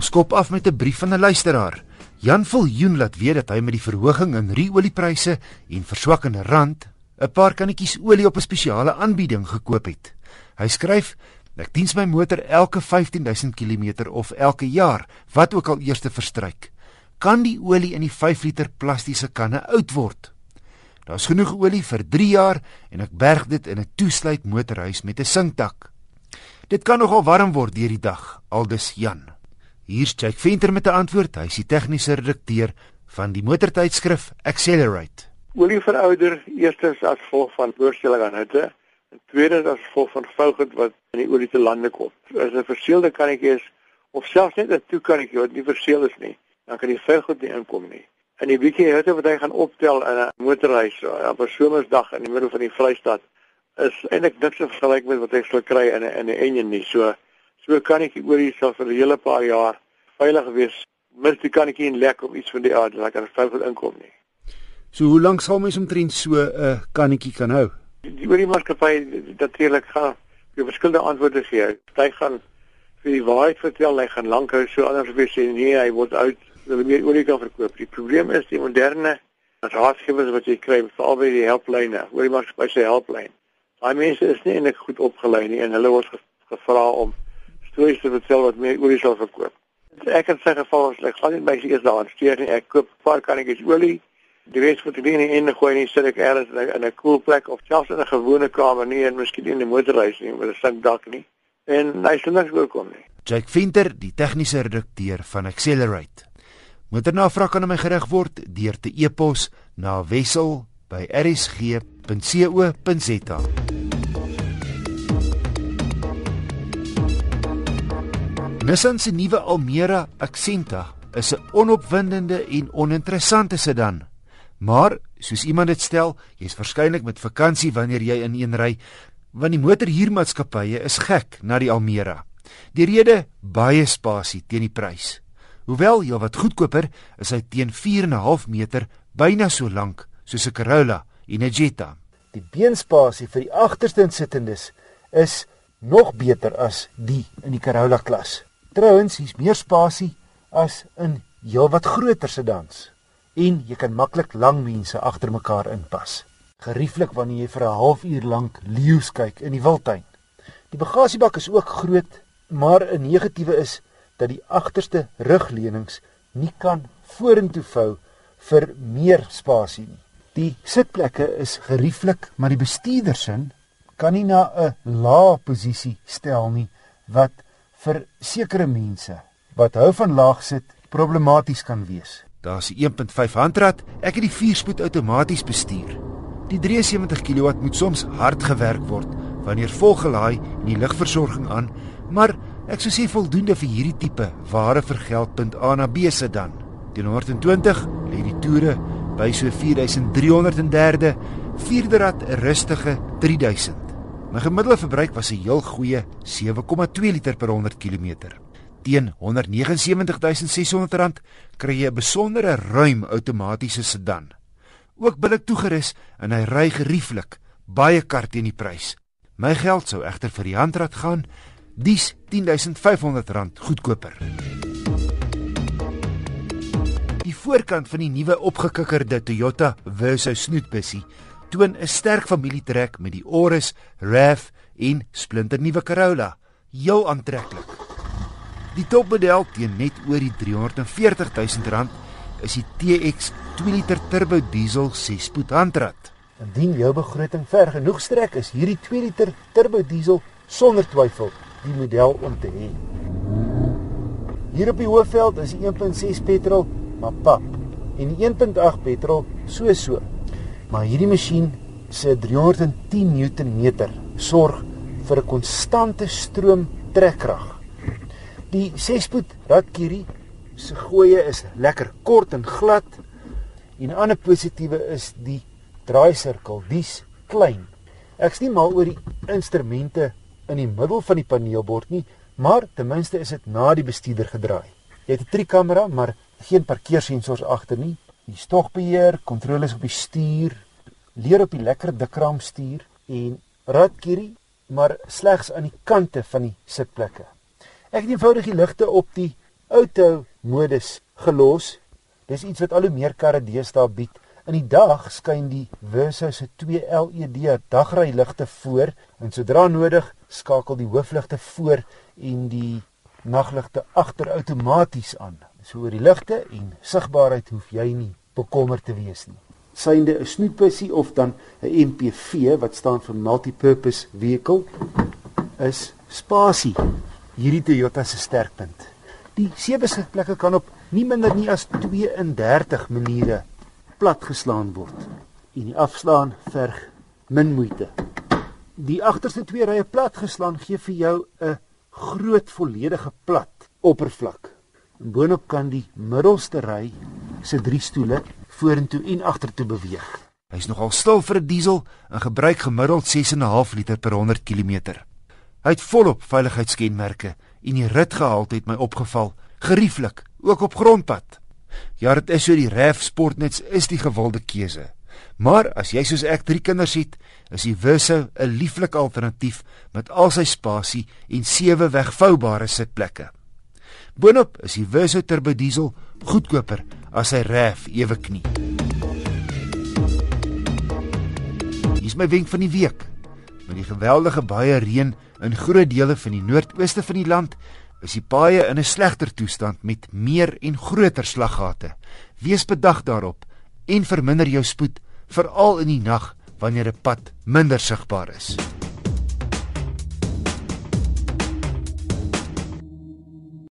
Ons skop af met 'n brief van 'n luisteraar. Jan Viljoen laat weet dat hy met die verhoging in ruoliepryse en verswakkende rand 'n paar kannetjies olie op 'n spesiale aanbieding gekoop het. Hy skryf: "Ek diens my motor elke 15000 km of elke jaar, wat ook al eers te verstryk. Kan die olie in die 5 liter plastiese kanne oud word?" Daar's genoeg olie vir 3 jaar en ek berg dit in 'n toesluit motorhuis met 'n sinkdak. Dit kan nogal warm word deur die dag, aldus Jan. Hier's Jake Venter met 'n antwoord. Hy is die tegniese redakteur van die motortydskrif Accelerate. Olie verouder eerstens as gevolg van voorstelling aan hitte en tweedens as gevolg van fougheid wat in die olie te lande kom. As 'n verseelde kannetjie is of selfs net 'n toekannetjie wat nie verseel is nie, dan kan die fougheid nie inkom nie. En die bietjie hitte wat hy gaan optel in 'n motorhuis op 'n somersdag in die middel van die Vrystaat is eintlik niks vergelyk met wat hy sou kry in 'n in 'n enjin nie. So So kan ek oor hier self vir 'n hele paar jaar veilig wees. Mis die kannetjie en lek of iets van die aard, dat ek er veilig inkom nie. So hoe lank sal mens omtrent so 'n uh, kannetjie kan hou? Die, oor die maatskappy natuurlik gaan jy verskillende antwoorde gee. Hy gaan vir die waarheid vertel, hy gaan lank hou, so anders weer sê nee, hy word oud, hulle meer olie kan verkoop. Die probleem is die moderne raadgewers wat jy kry, veral by die helplyne, oor die maatskappy se helplyn. Daai mense is nie eintlik goed opgelei nie en hulle word gevra om stories te vertel wat meer olie sal verkoop. Ek het sy geval as ek gaan nie by sy eers daar aansteer nie. Ek koop 'n paar kannetjies olie. Die res wat ek nie in die gooi nie, sit ek eers in 'n koel plek of selfs in 'n gewone kamer nie en miskien in 'n motorhuis nie met 'n sinkdak nie. En hy sal niks voorkom nie. Jake Venter, die tegniese redakteur van Accelerate. Motornavraag kan aan my gerig word deur te e-pos na wissel@rsg.co.za. Nissan se nuwe Almera Accenta is 'n onopwindende en oninteressante sedan. Maar, soos iemand dit stel, jy's waarskynlik met vakansie wanneer jy in een ry, want die motorhuurmaatskappye is gek na die Almera. Die rede baie spasie teen die prys. Hoewel jy wat goedkoper is hy teen 4.5 meter byna so lank soos 'n Corolla en 'n Jetta. Die beenspasie vir die agterste insittendes is nog beter as die in die Corolla klas. Trouwens, hier's meer spasie as in heelwat groter sedans en jy kan maklik lang mense agter mekaar inpas. Gerieflik wanneer jy vir 'n halfuur lank leeu's kyk in die wildtuin. Die bagasiebak is ook groot, maar 'n negatiewe is dat die agterste rugleunings nie kan vorentoe vou vir meer spasie nie. Die sitplekke is gerieflik, maar die bestuurdersin kan nie na 'n lae posisie stel nie wat vir sekere mense wat hou van laag sit problematies kan wees. Daar's 'n 1.5 handrat, ek het die 4-spoed outomaties bestuur. Die 73 kW moet soms hard gewerk word wanneer volgelaai en die ligversorging aan, maar ek sou sê voldoende vir hierdie tipe ware vir geldpunt A na B se dan. Teen 120 lê die toere by so 4303, vierde rad 'n rustige 3000. My gemiddelde verbruik was 'n heel goeie 7,2 liter per 100 km. Teen R179600 kry jy 'n besondere ruim outomatiese sedan. Ook billik toegerus en hy ry gerieflik, baie kart teen die prys. My geld sou egter vir die handrat gaan, dis R10500 goedkoper. Die voorkant van die nuwe opgekikkerde Toyota Verso snoetbussie toon 'n sterk familietrek met die Auris, RAV en splinternuwe Corolla, heel aantreklik. Die topmodel teen net oor die 340 000 rand is die TX 2 liter turbo diesel 6-spoed handrat. Indien jou begroting ver genoeg strek, is hierdie 2 liter turbo diesel sonder twyfel die model om te hê. Hier op die hoofveld is die 1.6 petrol maar pap en die 1.8 petrol so so Maar hierdie masjien se 310 Newtonmeter sorg vir 'n konstante stroom trekkrag. Die 6-spoed radkierie se gooie is lekker kort en glad. En 'n ander positiewe is die draaisirkel, dis klein. Ek's nie mal oor die instrumente in die middel van die paneelbord nie, maar ten minste is dit na die bestuurder gedraai. Jy het 'n trikamera, maar geen parkeersensors agter nie die stogbeheer, kontroles op die stuur, leer op die lekker dikraam stuur en radkierie, maar slegs aan die kante van die sitplekke. Ek het eenvoudig die ligte op die auto modus gelos. Dis iets wat al hoe meer karre deesdae bied. In die dag skyn die Verso se 2 LED dagryligte voor en sodra nodig skakel die hoofligte voor en die nagligte agter outomaties aan. So oor die ligte en sigbaarheid hoef jy nie bekommerd te wees nie. Synde 'n snoetbusie of dan 'n MPV wat staan vir multipurpose vehicle is spasie hierdie Toyota se sterkpunt. Die sewe sitplekke kan op nie minder nie as 32 maniere platgeslaan word. En die afslaan verg min moeite. Die agterste twee rye platgeslaan gee vir jou 'n groot volledige plat oppervlak. En boonop kan die middelste ry se drie stoele vorentoe en agtertoe beweeg. Hy's nogal stil vir 'n diesel en gebruik gemiddeld 6.5 liter per 100 km. Hy het volop veiligheidskenmerke en die ritgehalte het my opgeval, gerieflik, ook op grondpad. Ja, dit is so die RAV Sportnets is die gewilde keuse. Maar as jy soos ek drie kinders het, is die Verso 'n lieflike alternatief met al sy spasie en sewe wegvoubare sitplekke. Boonop is die Verso turbo diesel goedkoper as sy RAV ewe knie. Dis my wenk van die week. Met die geweldige baie reën in groot dele van die noordooste van die land is die paaie in 'n slegter toestand met meer en groter slaggate. Wees bedag daarop en verminder jou spoed veral in die nag wanneer 'n pad minder sigbaar is.